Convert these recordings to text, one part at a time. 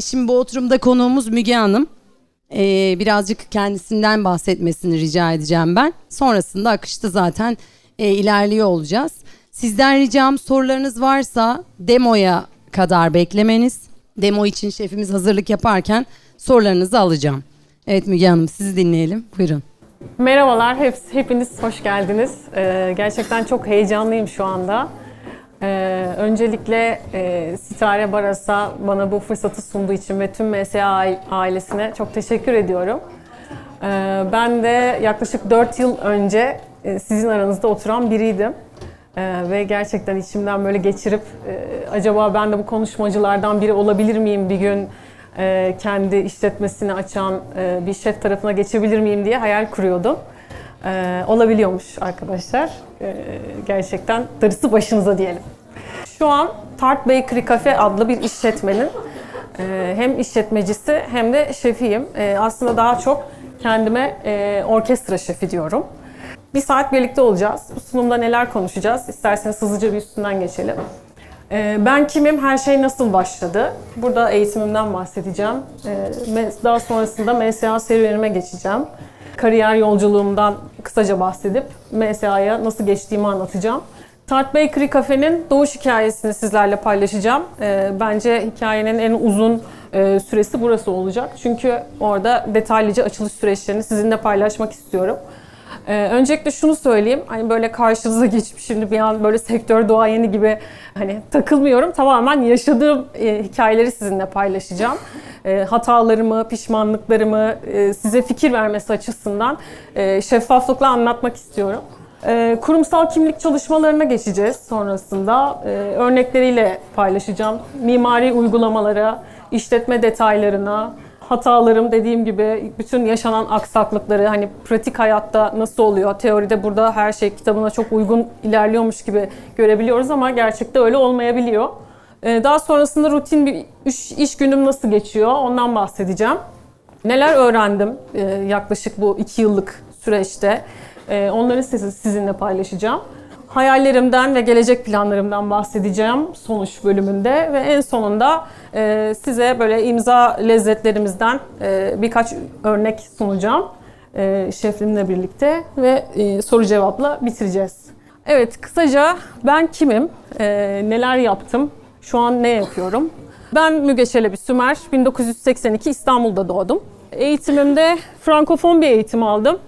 Şimdi bu oturumda konuğumuz Müge Hanım. Ee, birazcık kendisinden bahsetmesini rica edeceğim ben. Sonrasında akışta zaten e, ilerliyor olacağız. Sizden ricam sorularınız varsa demoya kadar beklemeniz. Demo için şefimiz hazırlık yaparken sorularınızı alacağım. Evet Müge Hanım sizi dinleyelim. Buyurun. Merhabalar, hep, hepiniz hoş geldiniz. Ee, gerçekten çok heyecanlıyım şu anda. Ee, öncelikle e, Sitare Baras'a bana bu fırsatı sunduğu için ve tüm MSA ailesine çok teşekkür ediyorum. Ee, ben de yaklaşık 4 yıl önce e, sizin aranızda oturan biriydim. Ee, ve gerçekten içimden böyle geçirip e, acaba ben de bu konuşmacılardan biri olabilir miyim bir gün e, kendi işletmesini açan e, bir şef tarafına geçebilir miyim diye hayal kuruyordum. E, olabiliyormuş arkadaşlar. E, gerçekten darısı başınıza diyelim. Şu an Tart Bakery Cafe adlı bir işletmenin e, hem işletmecisi hem de şefiyim. E, aslında daha çok kendime e, orkestra şefi diyorum. Bir saat birlikte olacağız. Sunumda neler konuşacağız? İsterseniz hızlıca bir üstünden geçelim. Ee, Ben kimim, her şey nasıl başladı? Burada eğitimimden bahsedeceğim. Ee, Daha sonrasında MSA serüvenime geçeceğim. Kariyer yolculuğumdan kısaca bahsedip MSA'ya nasıl geçtiğimi anlatacağım. Tart Bakery Cafe'nin doğuş hikayesini sizlerle paylaşacağım. Ee, Bence hikayenin en uzun e, süresi burası olacak. Çünkü orada detaylıca açılış süreçlerini sizinle paylaşmak istiyorum. Ee, öncelikle şunu söyleyeyim. Hani böyle karşınıza geçip şimdi bir an böyle sektör doğayeni gibi hani takılmıyorum. Tamamen yaşadığım e, hikayeleri sizinle paylaşacağım. E, hatalarımı, pişmanlıklarımı e, size fikir vermesi açısından e, şeffaflıkla anlatmak istiyorum. E, kurumsal kimlik çalışmalarına geçeceğiz sonrasında. E, örnekleriyle paylaşacağım. Mimari uygulamalara, işletme detaylarına, hatalarım dediğim gibi bütün yaşanan aksaklıkları hani pratik hayatta nasıl oluyor? Teoride burada her şey kitabına çok uygun ilerliyormuş gibi görebiliyoruz ama gerçekte öyle olmayabiliyor. Ee, Daha sonrasında rutin bir iş, iş günüm nasıl geçiyor ondan bahsedeceğim. Neler öğrendim e, yaklaşık bu iki yıllık süreçte e, onları siz- sizinle paylaşacağım. Hayallerimden ve gelecek planlarımdan bahsedeceğim sonuç bölümünde ve en sonunda e, size böyle imza lezzetlerimizden e, birkaç örnek sunacağım e, şefimle birlikte ve e, soru cevapla bitireceğiz. Evet kısaca ben kimim, e, neler yaptım, şu an ne yapıyorum? Ben Müge Çelebi Sümer, 1982 İstanbul'da doğdum. Eğitimimde Frankofon bir eğitim aldım.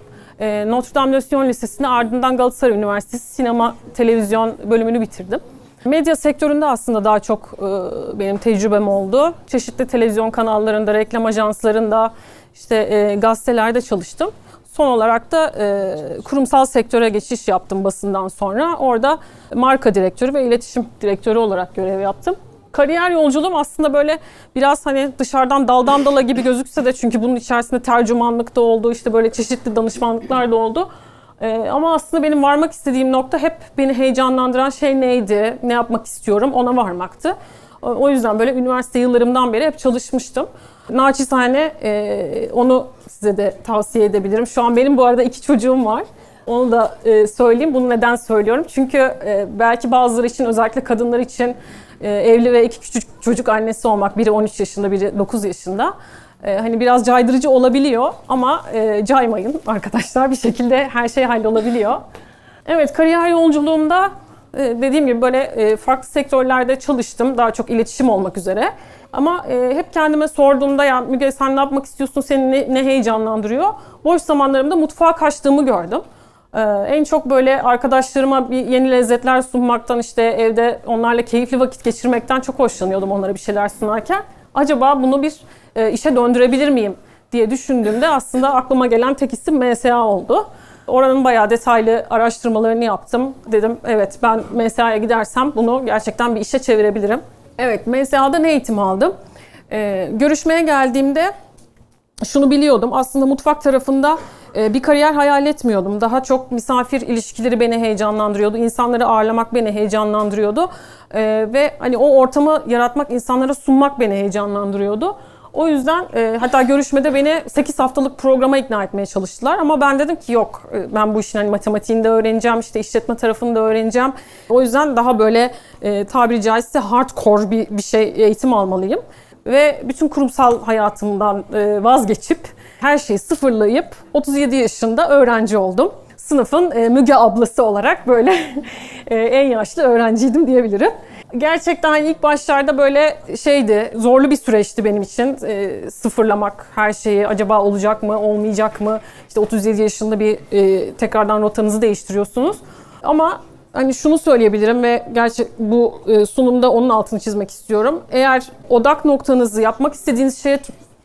Ee, Notre Dame de Sion Lisesi'ni ardından Galatasaray Üniversitesi sinema televizyon bölümünü bitirdim. Medya sektöründe aslında daha çok e, benim tecrübem oldu. Çeşitli televizyon kanallarında, reklam ajanslarında, işte e, gazetelerde çalıştım. Son olarak da e, kurumsal sektöre geçiş yaptım basından sonra. Orada marka direktörü ve iletişim direktörü olarak görev yaptım. Kariyer yolculuğum aslında böyle biraz hani dışarıdan daldan dala gibi gözükse de çünkü bunun içerisinde tercümanlık da oldu, işte böyle çeşitli danışmanlıklar da oldu. Ee, ama aslında benim varmak istediğim nokta hep beni heyecanlandıran şey neydi, ne yapmak istiyorum ona varmaktı. O- yüzden böyle üniversite yıllarımdan beri hep çalışmıştım. Naçizane e, onu size de tavsiye edebilirim. Şu an benim bu arada iki çocuğum var. Onu da e, söyleyeyim. Bunu neden söylüyorum? Çünkü e, belki bazıları için özellikle kadınlar için evli ve iki küçük çocuk annesi olmak, biri 13 yaşında, biri 9 yaşında. e, hani biraz caydırıcı olabiliyor ama e, caymayın arkadaşlar. Bir şekilde her şey hallolabiliyor. Evet, kariyer yolculuğumda e, dediğim gibi böyle e, farklı sektörlerde çalıştım. Daha çok iletişim olmak üzere. Ama hep kendime sorduğumda ya Müge sen ne yapmak istiyorsun, seni ne, ne heyecanlandırıyor? Boş zamanlarımda mutfağa kaçtığımı gördüm. Ee, en çok böyle arkadaşlarıma bir yeni lezzetler sunmaktan işte evde onlarla keyifli vakit geçirmekten çok hoşlanıyordum onlara bir şeyler sunarken. Acaba bunu bir e, işe döndürebilir miyim diye düşündüğümde aslında aklıma gelen tek isim MSA oldu. Oranın bayağı detaylı araştırmalarını yaptım. Dedim evet ben MSA'ya gidersem bunu gerçekten bir işe çevirebilirim. Evet MSA'dan eğitim aldım. Ee, görüşmeye geldiğimde şunu biliyordum. Aslında mutfak tarafında e, bir kariyer hayal etmiyordum. Daha çok misafir ilişkileri beni heyecanlandırıyordu. İnsanları ağırlamak beni heyecanlandırıyordu. E, Ve hani o ortamı yaratmak, insanlara sunmak beni heyecanlandırıyordu. O yüzden e, hatta görüşmede beni 8 haftalık programa ikna etmeye çalıştılar. Ama ben dedim ki yok ben bu işin hani matematiğini de öğreneceğim, işte işletme tarafını da öğreneceğim. O yüzden daha böyle tabiri caizse hardcore bir, bir şey eğitim almalıyım. Ve bütün kurumsal hayatımdan e, vazgeçip her şeyi sıfırlayıp 37 yaşında öğrenci oldum. Sınıfın e, Müge ablası olarak böyle e, en yaşlı öğrenciydim diyebilirim. Gerçekten ilk başlarda böyle şeydi, zorlu bir süreçti benim için. E, sıfırlamak her şeyi acaba olacak mı, olmayacak mı? İşte 37 yaşında bir e, tekrardan rotanızı değiştiriyorsunuz. Ama hani şunu söyleyebilirim ve gerçi bu e, sunumda onun altını çizmek istiyorum. Eğer odak noktanızı yapmak istediğiniz şeye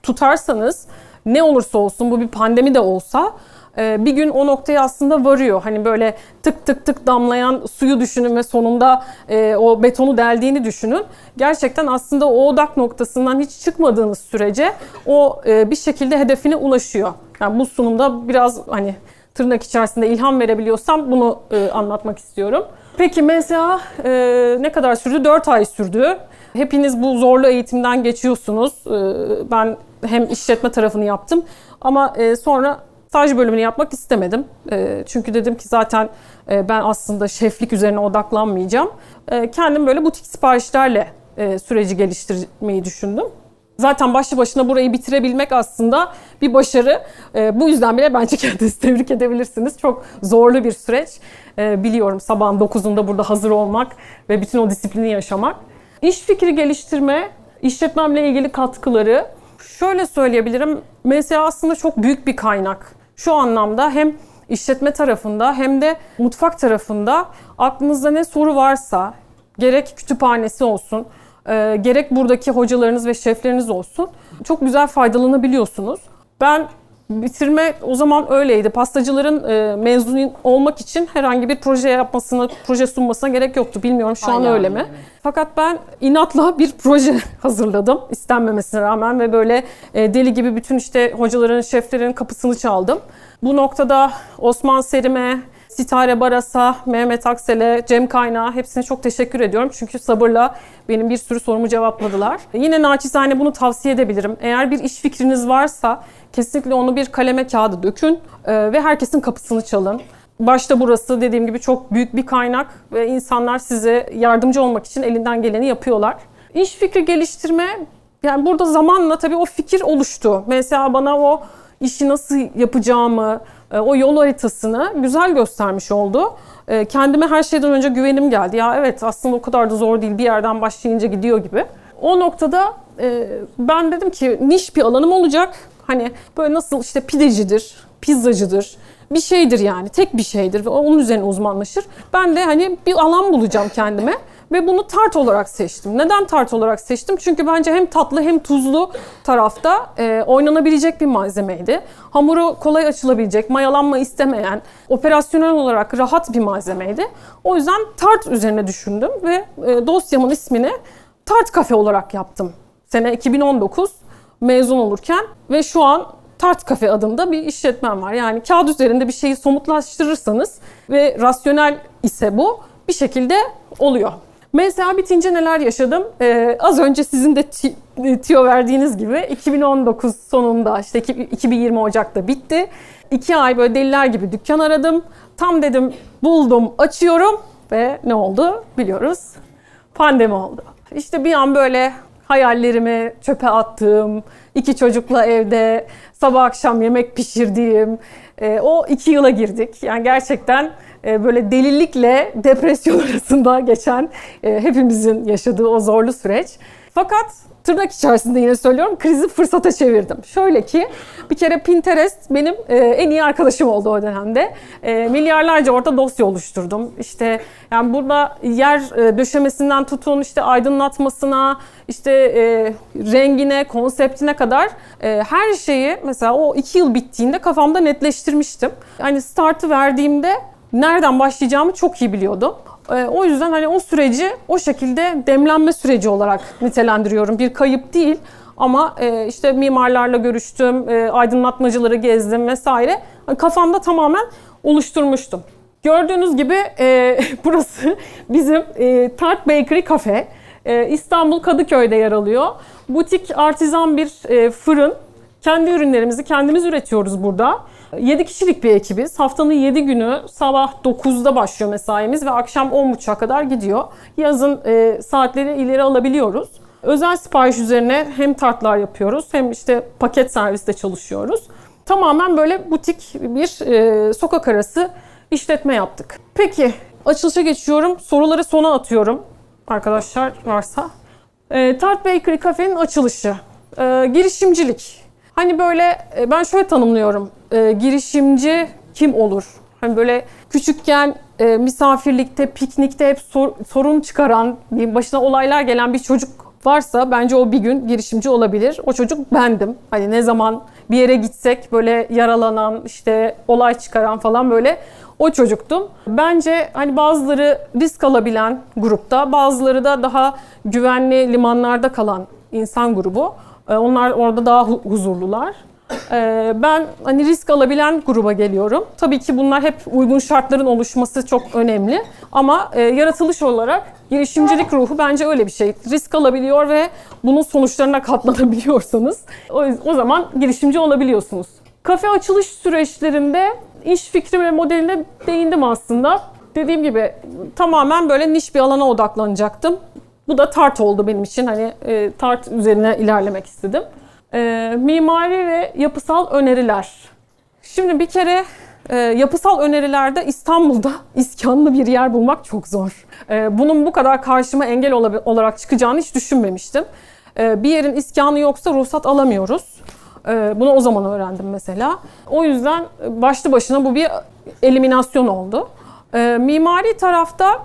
tutarsanız ne olursa olsun bu bir pandemi de olsa e, bir gün o noktaya aslında varıyor. Hani böyle tık tık tık damlayan suyu düşünün ve sonunda e, o betonu deldiğini düşünün. Gerçekten aslında o odak noktasından hiç çıkmadığınız sürece o bir şekilde hedefine ulaşıyor. Yani bu sunumda biraz hani tırnak içerisinde ilham verebiliyorsam bunu e, anlatmak istiyorum. Peki mesela e, ne kadar sürdü? 4 ay sürdü. Hepiniz bu zorlu eğitimden geçiyorsunuz. E, ben hem işletme tarafını yaptım ama e, sonra staj bölümünü yapmak istemedim. E, çünkü dedim ki zaten e, ben aslında şeflik üzerine odaklanmayacağım. E, kendim böyle butik siparişlerle e, süreci geliştirmeyi düşündüm. Zaten başlı başına burayı bitirebilmek aslında bir başarı. E, bu yüzden bile bence kendinizi tebrik edebilirsiniz. Çok zorlu bir süreç. E, biliyorum sabahın 9'unda burada hazır olmak ve bütün o disiplini yaşamak. İş fikri geliştirme, işletmemle ilgili katkıları şöyle söyleyebilirim. Mesela aslında çok büyük bir kaynak. Şu anlamda hem işletme tarafında hem de mutfak tarafında aklınızda ne soru varsa gerek kütüphanesi olsun, e, gerek buradaki hocalarınız ve şefleriniz olsun çok güzel faydalanabiliyorsunuz. Ben bitirme o zaman öyleydi. Pastacıların e, mezun olmak için herhangi bir proje yapmasına, proje sunmasına gerek yoktu. Bilmiyorum şu Aynen. an öyle mi? Evet. Fakat ben inatla bir proje hazırladım istenmemesine rağmen ve böyle e, deli gibi bütün işte hocaların, şeflerin kapısını çaldım. Bu noktada Osman Serim'e, Sitare Baras'a, Mehmet Aksel'e, Cem Kaynağı hepsine çok teşekkür ediyorum. Çünkü sabırla benim bir sürü sorumu cevapladılar. Yine naçizane bunu tavsiye edebilirim. Eğer bir iş fikriniz varsa kesinlikle onu bir kaleme kağıdı dökün e, ve herkesin kapısını çalın. Başta burası dediğim gibi çok büyük bir kaynak ve insanlar size yardımcı olmak için elinden geleni yapıyorlar. İş fikri geliştirme yani burada zamanla tabii o fikir oluştu. Mesela bana o işi nasıl yapacağımı, o yol haritasını güzel göstermiş oldu. E, kendime her şeyden önce güvenim geldi. Ya evet aslında o kadar da zor değil bir yerden başlayınca gidiyor gibi. O noktada e, ben dedim ki niş bir alanım olacak. Hani böyle nasıl işte pidecidir, pizzacıdır, bir şeydir yani. Tek bir şeydir ve onun üzerine uzmanlaşır. Ben de hani bir alan bulacağım kendime. Ve bunu tart olarak seçtim. Neden tart olarak seçtim? Çünkü bence hem tatlı hem tuzlu tarafta e, oynanabilecek bir malzemeydi. Hamuru kolay açılabilecek, mayalanma istemeyen, operasyonel olarak rahat bir malzemeydi. O yüzden tart üzerine düşündüm ve e, dosyamın ismini Tart Kafe olarak yaptım. Sene 2019 mezun olurken ve şu an Tart Kafe adında bir işletmem var. Yani kağıt üzerinde bir şeyi somutlaştırırsanız ve rasyonel ise bu bir şekilde oluyor. Mesela bitince neler yaşadım? Ee, az önce sizin de tiyo verdiğiniz gibi 2019 sonunda işte 2020 Ocak'ta bitti. İki ay böyle deliler gibi dükkan aradım. Tam dedim buldum açıyorum ve ne oldu biliyoruz. Pandemi oldu. İşte bir an böyle hayallerimi çöpe attığım, iki çocukla evde sabah akşam yemek pişirdiğim e, o iki yıla girdik. Yani gerçekten e, böyle delilikle depresyon arasında geçen e, hepimizin yaşadığı o zorlu süreç. Fakat tırnak içerisinde yine söylüyorum krizi fırsata çevirdim. Şöyle ki bir kere Pinterest benim e, en iyi arkadaşım oldu o dönemde. E, milyarlarca orada dosya oluşturdum. İşte yani burada yer e, döşemesinden tutun işte aydınlatmasına, işte e, rengine, konseptine kadar e, her şeyi mesela o iki yıl bittiğinde kafamda netleştirmiştim. Hani startı verdiğimde nereden başlayacağımı çok iyi biliyordum. Ee, o yüzden hani o süreci o şekilde demlenme süreci olarak nitelendiriyorum. Bir kayıp değil ama e, işte mimarlarla görüştüm, e, aydınlatmacıları gezdim vesaire. Hani kafamda tamamen oluşturmuştum. Gördüğünüz gibi e, burası bizim Tart Bakery Cafe. İstanbul Kadıköy'de yer alıyor. Butik artizan bir fırın. Kendi ürünlerimizi kendimiz üretiyoruz burada. 7 kişilik bir ekibiz. Haftanın 7 günü sabah 9'da başlıyor mesaimiz ve akşam 10.30'a kadar gidiyor. Yazın e, saatleri ileri alabiliyoruz. Özel sipariş üzerine hem tartlar yapıyoruz hem işte paket serviste çalışıyoruz. Tamamen böyle butik bir e, sokak arası işletme yaptık. Peki açılışa geçiyorum. Soruları sona atıyorum. Arkadaşlar varsa. E, Tart Bakery Cafe'nin açılışı. E, girişimcilik. Hani böyle e, ben şöyle tanımlıyorum. E, girişimci kim olur? Hani böyle küçükken e, misafirlikte, piknikte hep sor, sorun çıkaran, başına olaylar gelen bir çocuk varsa bence o bir gün girişimci olabilir. O çocuk bendim. Hani ne zaman bir yere gitsek böyle yaralanan, işte olay çıkaran falan böyle o çocuktum. Bence hani bazıları risk alabilen grupta, bazıları da daha güvenli limanlarda kalan insan grubu. E, onlar orada daha huzurlular. Ee, ben hani risk alabilen gruba geliyorum. Tabii ki bunlar hep uygun şartların oluşması çok önemli. Ama e, yaratılış olarak girişimcilik ruhu bence öyle bir şey. Risk alabiliyor ve bunun sonuçlarına katlanabiliyorsanız o zaman girişimci olabiliyorsunuz. Kafe açılış süreçlerinde iş fikri ve modeline değindim aslında. Dediğim gibi tamamen böyle niş bir alana odaklanacaktım. Bu da tart oldu benim için. Hani e, tart üzerine ilerlemek istedim. E, mimari ve yapısal öneriler. Şimdi bir kere e, yapısal önerilerde İstanbul'da iskanlı bir yer bulmak çok zor. E, bunun bu kadar karşıma engel olarak çıkacağını hiç düşünmemiştim. E, bir yerin iskanı yoksa ruhsat alamıyoruz. E, bunu o zaman öğrendim mesela. O yüzden başlı başına bu bir eliminasyon oldu. E, mimari tarafta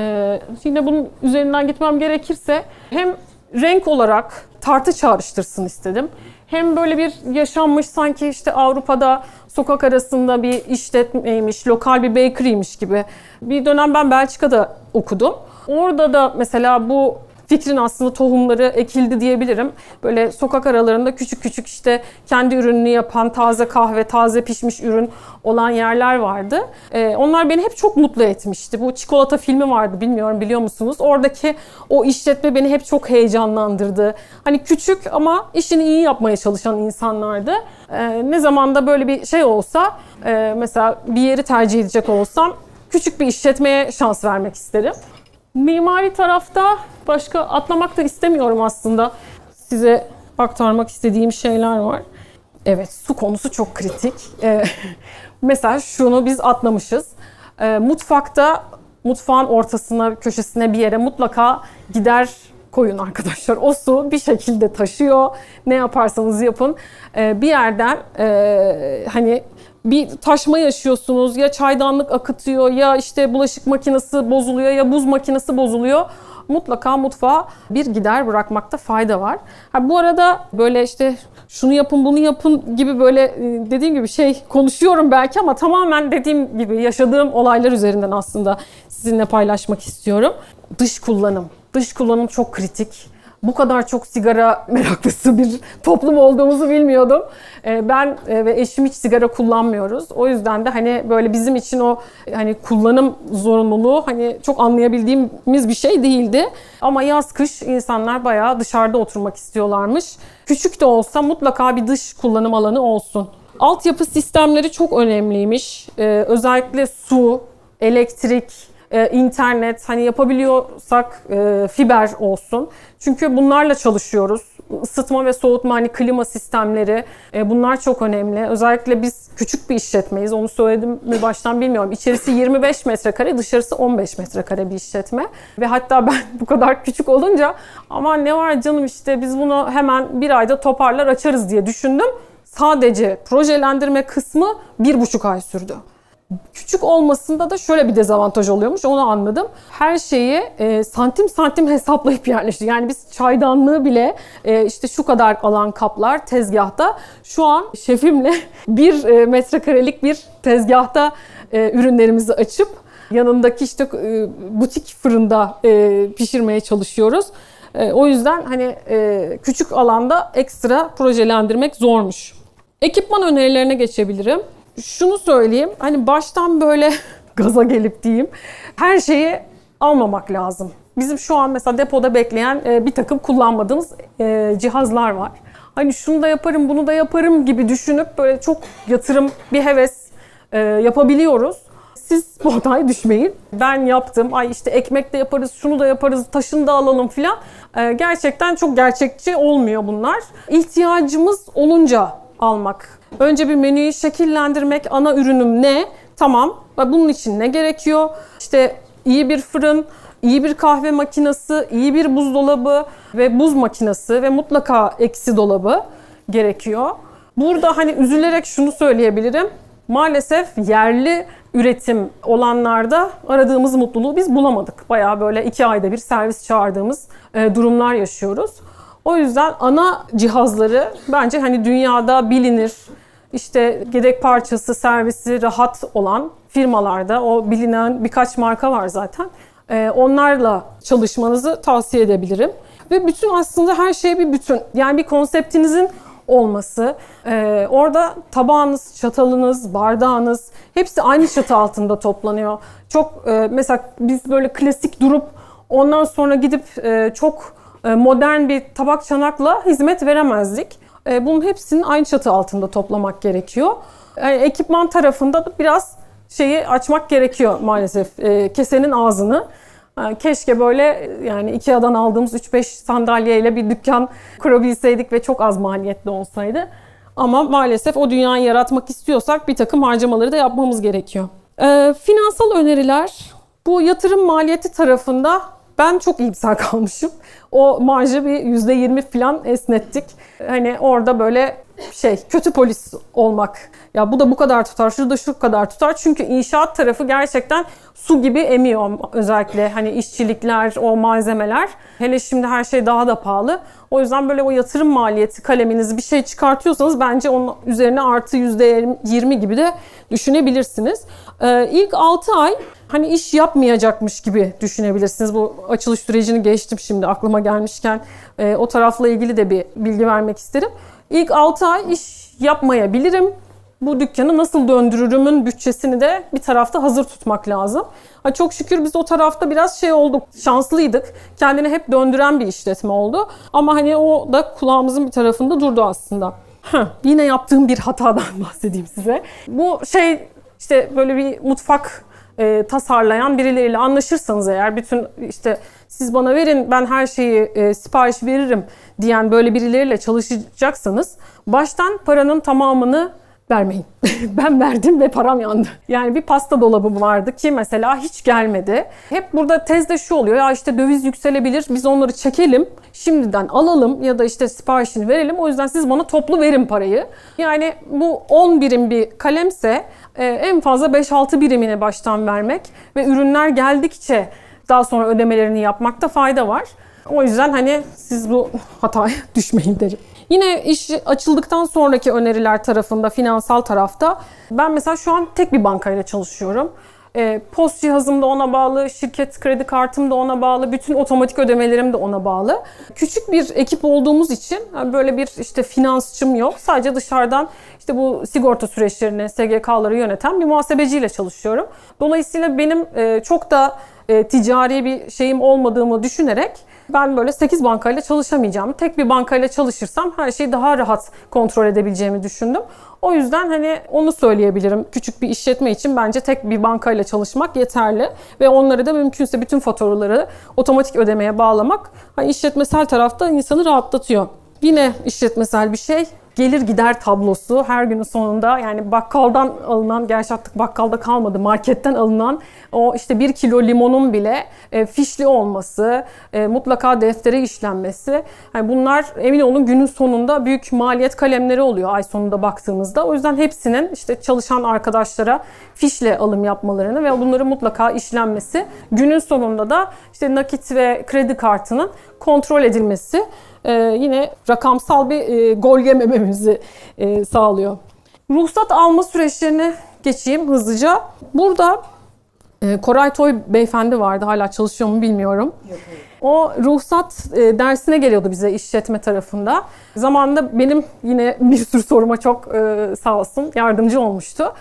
e, yine bunun üzerinden gitmem gerekirse hem renk olarak tartı çağrıştırsın istedim. Hem böyle bir yaşanmış sanki işte Avrupa'da sokak arasında bir işletmeymiş, lokal bir bakery'miş gibi. Bir dönem ben Belçika'da okudum. Orada da mesela bu fikrin aslında tohumları ekildi diyebilirim. Böyle sokak aralarında küçük küçük işte kendi ürününü yapan taze kahve, taze pişmiş ürün olan yerler vardı. Ee, onlar beni hep çok mutlu etmişti. Bu çikolata filmi vardı bilmiyorum biliyor musunuz? Oradaki o işletme beni hep çok heyecanlandırdı. Hani küçük ama işini iyi yapmaya çalışan insanlardı. Ee, ne zaman da böyle bir şey olsa e, mesela bir yeri tercih edecek olsam küçük bir işletmeye şans vermek isterim. Mimari tarafta başka atlamak da istemiyorum aslında. Size aktarmak istediğim şeyler var. Evet su konusu çok kritik. Ee, mesela şunu biz atlamışız. Ee, mutfakta mutfağın ortasına, köşesine bir yere mutlaka gider koyun arkadaşlar. O su bir şekilde taşıyor. Ne yaparsanız yapın. Ee, bir yerden e, hani bir taşma yaşıyorsunuz. Ya çaydanlık akıtıyor ya işte bulaşık makinesi bozuluyor ya buz makinesi bozuluyor mutlaka mutfağa bir gider bırakmakta fayda var. Ha, bu arada böyle işte şunu yapın bunu yapın gibi böyle e, dediğim gibi şey konuşuyorum belki ama tamamen dediğim gibi yaşadığım olaylar üzerinden aslında sizinle paylaşmak istiyorum. Dış kullanım. Dış kullanım çok kritik bu kadar çok sigara meraklısı bir toplum olduğumuzu bilmiyordum. Ee, ben e, ve eşim hiç sigara kullanmıyoruz. O yüzden de hani böyle bizim için o hani kullanım zorunluluğu hani çok anlayabildiğimiz bir şey değildi. Ama yaz kış insanlar bayağı dışarıda oturmak istiyorlarmış. Küçük de olsa mutlaka bir dış kullanım alanı olsun. Altyapı sistemleri çok önemliymiş. Ee, özellikle su, elektrik, e, internet hani yapabiliyorsak e, fiber olsun. Çünkü bunlarla çalışıyoruz. Isıtma ve soğutma hani klima sistemleri e, bunlar çok önemli. Özellikle biz küçük bir işletmeyiz. Onu söyledim mi baştan bilmiyorum. İçerisi 25 metrekare, dışarısı 15 metrekare bir işletme. Ve hatta ben bu kadar küçük olunca ama ne var canım işte biz bunu hemen bir ayda toparlar açarız diye düşündüm. Sadece projelendirme kısmı bir buçuk ay sürdü. Küçük olmasında da şöyle bir dezavantaj oluyormuş onu anladım. Her şeyi e, santim santim hesaplayıp yerleşti. Yani biz çaydanlığı bile e, işte şu kadar alan kaplar tezgahta. Şu an şefimle bir e, metrekarelik bir tezgahta e, ürünlerimizi açıp yanındaki işte e, butik fırında e, pişirmeye çalışıyoruz. E, o yüzden hani e, küçük alanda ekstra projelendirmek zormuş. Ekipman önerilerine geçebilirim şunu söyleyeyim. Hani baştan böyle gaza gelip diyeyim. Her şeyi almamak lazım. Bizim şu an mesela depoda bekleyen e, bir takım kullanmadığımız e, cihazlar var. Hani şunu da yaparım, bunu da yaparım gibi düşünüp böyle çok yatırım, bir heves e, yapabiliyoruz. Siz bu hataya düşmeyin. Ben yaptım. Ay işte ekmek de yaparız, şunu da yaparız, taşını da alalım filan. Gerçekten çok gerçekçi olmuyor bunlar. İhtiyacımız olunca almak. Önce bir menüyü şekillendirmek. Ana ürünüm ne? Tamam. Bunun için ne gerekiyor? İşte iyi bir fırın, iyi bir kahve makinesi, iyi bir buzdolabı ve buz makinesi ve mutlaka eksi dolabı gerekiyor. Burada hani üzülerek şunu söyleyebilirim. Maalesef yerli üretim olanlarda aradığımız mutluluğu biz bulamadık. Bayağı böyle iki ayda bir servis çağırdığımız e, durumlar yaşıyoruz. O yüzden ana cihazları bence hani dünyada bilinir, işte gerek parçası, servisi rahat olan firmalarda o bilinen birkaç marka var zaten. E, onlarla çalışmanızı tavsiye edebilirim. Ve bütün aslında her şey bir bütün. Yani bir konseptinizin olması. Ee, orada tabağınız, çatalınız, bardağınız hepsi aynı çatı altında toplanıyor. Çok e, mesela biz böyle klasik durup ondan sonra gidip e, çok modern bir tabak çanakla hizmet veremezdik. E, bunun hepsinin aynı çatı altında toplamak gerekiyor. Ekipman tarafında da biraz şeyi açmak gerekiyor maalesef. E, kesenin ağzını. Keşke böyle yani Ikea'dan aldığımız 3-5 sandalyeyle bir dükkan kurabilseydik ve çok az maliyetli olsaydı. Ama maalesef o dünyayı yaratmak istiyorsak bir takım harcamaları da yapmamız gerekiyor. Ee, finansal öneriler bu yatırım maliyeti tarafında ben çok iyimser kalmışım. O marjı bir %20 falan esnettik. Hani orada böyle şey kötü polis olmak. Ya bu da bu kadar tutar, şu da şu kadar tutar. Çünkü inşaat tarafı gerçekten su gibi emiyor özellikle hani işçilikler, o malzemeler. Hele şimdi her şey daha da pahalı. O yüzden böyle o yatırım maliyeti kaleminizi bir şey çıkartıyorsanız bence onun üzerine artı %20 gibi de düşünebilirsiniz. Ee, ilk 6 ay hani iş yapmayacakmış gibi düşünebilirsiniz. Bu açılış sürecini geçtim şimdi aklıma gelmişken e, o tarafla ilgili de bir bilgi vermek isterim. İlk 6 ay iş yapmayabilirim. Bu dükkanı nasıl döndürürümün bütçesini de bir tarafta hazır tutmak lazım. Ha çok şükür biz o tarafta biraz şey olduk, şanslıydık. Kendini hep döndüren bir işletme oldu. Ama hani o da kulağımızın bir tarafında durdu aslında. Heh, yine yaptığım bir hatadan bahsedeyim size. Bu şey işte böyle bir mutfak e, tasarlayan birileriyle anlaşırsanız eğer bütün işte siz bana verin ben her şeyi e, sipariş veririm diyen böyle birileriyle çalışacaksanız baştan paranın tamamını vermeyin. ben verdim ve param yandı. Yani bir pasta dolabım vardı ki mesela hiç gelmedi. Hep burada tezde şu oluyor ya işte döviz yükselebilir biz onları çekelim şimdiden alalım ya da işte siparişini verelim o yüzden siz bana toplu verin parayı. Yani bu 10 birim bir kalemse e, en fazla 5-6 birimini baştan vermek ve ürünler geldikçe daha sonra ödemelerini yapmakta fayda var. O yüzden hani siz bu hataya düşmeyin derim. Yine iş açıldıktan sonraki öneriler tarafında, finansal tarafta ben mesela şu an tek bir bankayla çalışıyorum. E, post cihazım da ona bağlı, şirket kredi kartım da ona bağlı, bütün otomatik ödemelerim de ona bağlı. Küçük bir ekip olduğumuz için böyle bir işte finansçım yok. Sadece dışarıdan işte bu sigorta süreçlerini, SGK'ları yöneten bir muhasebeciyle çalışıyorum. Dolayısıyla benim e, çok da e, ticari bir şeyim olmadığımı düşünerek ben böyle 8 bankayla çalışamayacağım. Tek bir bankayla çalışırsam her şeyi daha rahat kontrol edebileceğimi düşündüm. O yüzden hani onu söyleyebilirim. Küçük bir işletme için bence tek bir bankayla çalışmak yeterli ve onları da mümkünse bütün faturaları otomatik ödemeye bağlamak hani işletmesel tarafta insanı rahatlatıyor. Yine işletmesel bir şey gelir gider tablosu. Her günün sonunda yani bakkaldan alınan gerçi artık bakkalda kalmadı marketten alınan o işte bir kilo limonun bile e, fişli olması e, mutlaka deftere işlenmesi. Yani bunlar emin olun günün sonunda büyük maliyet kalemleri oluyor ay sonunda baktığımızda. O yüzden hepsinin işte çalışan arkadaşlara fişle alım yapmalarını ve bunları mutlaka işlenmesi günün sonunda da işte nakit ve kredi kartının kontrol edilmesi e, yine rakamsal bir e, gol yemememizi e, sağlıyor. Ruhsat alma süreçlerini geçeyim hızlıca. Burada e, Koray Toy beyefendi vardı. Hala çalışıyor mu bilmiyorum. O ruhsat e, dersine geliyordu bize işletme tarafında. Zamanında benim yine bir sürü soruma çok e, sağ olsun yardımcı olmuştu.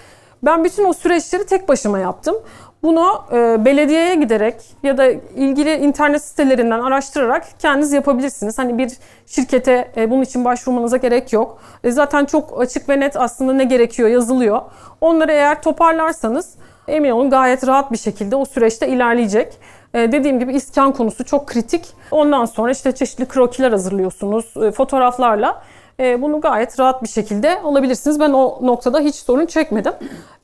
Ben bütün o süreçleri tek başıma yaptım. Bunu e, belediyeye giderek ya da ilgili internet sitelerinden araştırarak kendiniz yapabilirsiniz. Hani bir şirkete e, bunun için başvurmanıza gerek yok. E, zaten çok açık ve net aslında ne gerekiyor yazılıyor. Onları eğer toparlarsanız emin olun gayet rahat bir şekilde o süreçte ilerleyecek. Ee, dediğim gibi iskan konusu çok kritik. Ondan sonra işte çeşitli krokiler hazırlıyorsunuz e, fotoğraflarla. E, bunu gayet rahat bir şekilde alabilirsiniz. Ben o noktada hiç sorun çekmedim,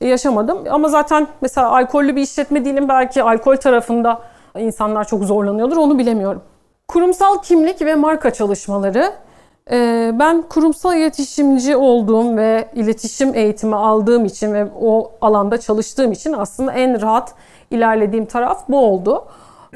e, yaşamadım. Ama zaten mesela alkollü bir işletme değilim. Belki alkol tarafında insanlar çok zorlanıyordur, onu bilemiyorum. Kurumsal kimlik ve marka çalışmaları. E, ben kurumsal iletişimci olduğum ve iletişim eğitimi aldığım için ve o alanda çalıştığım için aslında en rahat ilerlediğim taraf bu oldu.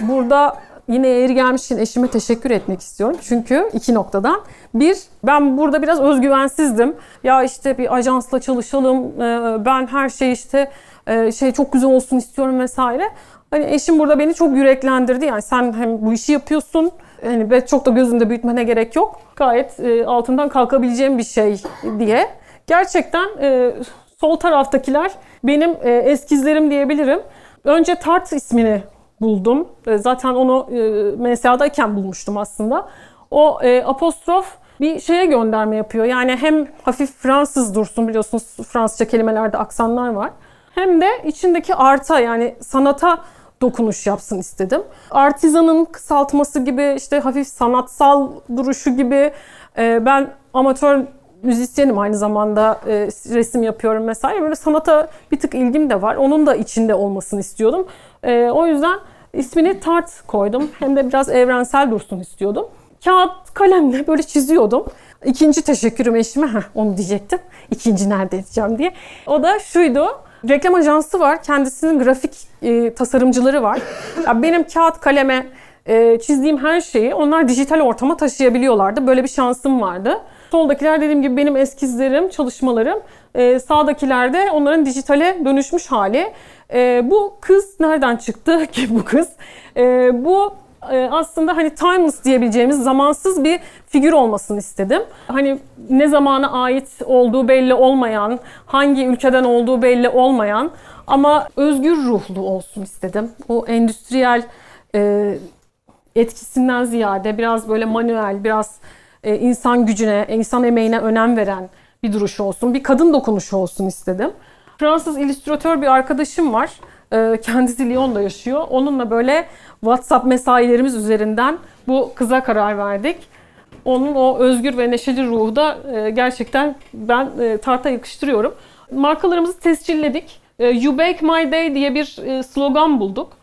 Burada yine yeri gelmişken eşime teşekkür etmek istiyorum. Çünkü iki noktadan. Bir, ben burada biraz özgüvensizdim. Ya işte bir ajansla çalışalım, e, ben her şey işte e, şey çok güzel olsun istiyorum vesaire. Hani eşim burada beni çok yüreklendirdi. Yani sen hem bu işi yapıyorsun, hani ve çok da gözünde büyütmene gerek yok. Gayet e, altından kalkabileceğim bir şey diye. Gerçekten sol taraftakiler benim eskizlerim diyebilirim. Önce Tart ismini buldum. E, zaten onu e, MSA'dayken bulmuştum aslında. O e, apostrof bir şeye gönderme yapıyor. Yani hem hafif Fransız dursun biliyorsunuz Fransızca kelimelerde aksanlar var. Hem de içindeki arta yani sanata dokunuş yapsın istedim. Artizanın kısaltması gibi işte hafif sanatsal duruşu gibi ben amatör müzisyenim aynı zamanda e, resim yapıyorum mesela. Böyle sanata bir tık ilgim de var. Onun da içinde olmasını istiyordum. E, o yüzden ismini Tart koydum. Hem de biraz evrensel dursun istiyordum. Kağıt kalemle böyle çiziyordum. İkinci teşekkürüm eşime, heh, onu diyecektim. İkinci nerede edeceğim diye. O da şuydu. Reklam ajansı var. Kendisinin grafik e, tasarımcıları var. Ya benim kağıt kaleme e, çizdiğim her şeyi onlar dijital ortama taşıyabiliyorlardı. Böyle bir şansım vardı. Soldakiler dediğim gibi benim eskizlerim, çalışmalarım. E, sağdakiler de onların dijitale dönüşmüş hali. E, bu kız nereden çıktı ki bu kız? E, bu e, aslında hani timeless diyebileceğimiz zamansız bir figür olmasını istedim. Hani ne zamana ait olduğu belli olmayan, hangi ülkeden olduğu belli olmayan ama özgür ruhlu olsun istedim. O endüstriyel e, etkisinden ziyade biraz böyle manuel, biraz e, insan gücüne, insan emeğine önem veren bir duruş olsun. Bir kadın dokunuşu olsun istedim. Fransız illüstratör bir arkadaşım var. E, kendisi Lyon'da yaşıyor. Onunla böyle WhatsApp mesailerimiz üzerinden bu kıza karar verdik. Onun o özgür ve neşeli ruhu da e, gerçekten ben tarta yakıştırıyorum. Markalarımızı tescilledik. You Bake My Day diye bir slogan bulduk.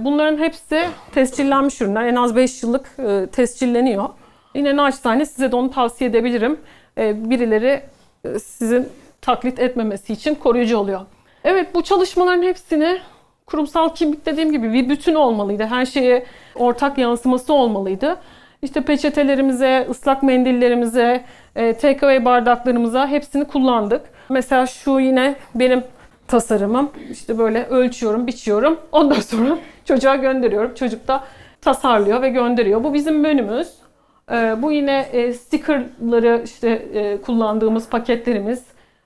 Bunların hepsi tescillenmiş ürünler. En az 5 yıllık tescilleniyor. Yine naçizane size de onu tavsiye edebilirim. Ee, birileri e, sizin taklit etmemesi için koruyucu oluyor. Evet bu çalışmaların hepsini kurumsal kimlik dediğim gibi bir bütün olmalıydı. Her şeye ortak yansıması olmalıydı. İşte peçetelerimize, ıslak mendillerimize, e, takeaway bardaklarımıza hepsini kullandık. Mesela şu yine benim tasarımım. İşte böyle ölçüyorum, biçiyorum. Ondan sonra çocuğa gönderiyorum. Çocuk da tasarlıyor ve gönderiyor. Bu bizim menümüz. E, bu yine e, stickerları işte e, kullandığımız paketlerimiz,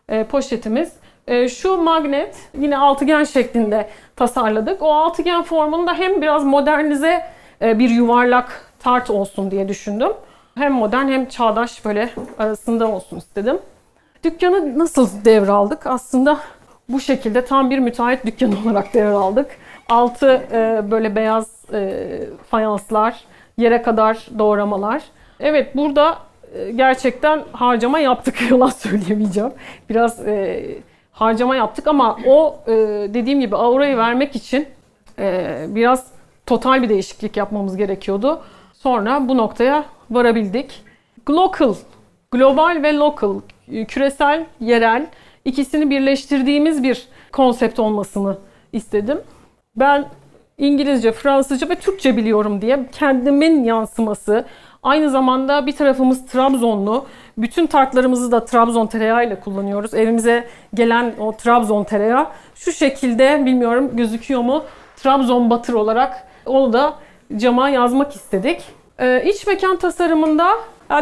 e, poşetimiz. E, şu magnet yine altıgen şeklinde tasarladık. O altıgen formunu da hem biraz modernize bir yuvarlak tart olsun diye düşündüm. Hem modern hem çağdaş böyle arasında olsun istedim. Dükkanı nasıl devraldık? Aslında bu şekilde tam bir müteahhit dükkanı olarak devraldık. Altı e, böyle beyaz e, fayanslar, yere kadar doğramalar. Evet burada e, gerçekten harcama yaptık yalan söyleyemeyeceğim. Biraz e, harcama yaptık ama o e, dediğim gibi aurayı vermek için e, biraz total bir değişiklik yapmamız gerekiyordu. Sonra bu noktaya varabildik. Local, global ve local, küresel, yerel ikisini birleştirdiğimiz bir konsept olmasını istedim. Ben İngilizce, Fransızca ve Türkçe biliyorum diye kendimin yansıması. Aynı zamanda bir tarafımız Trabzonlu. Bütün tartlarımızı da Trabzon tereyağı ile kullanıyoruz. Evimize gelen o Trabzon tereyağı şu şekilde bilmiyorum gözüküyor mu? Trabzon batır olarak onu da cama yazmak istedik. Ee, iç mekan tasarımında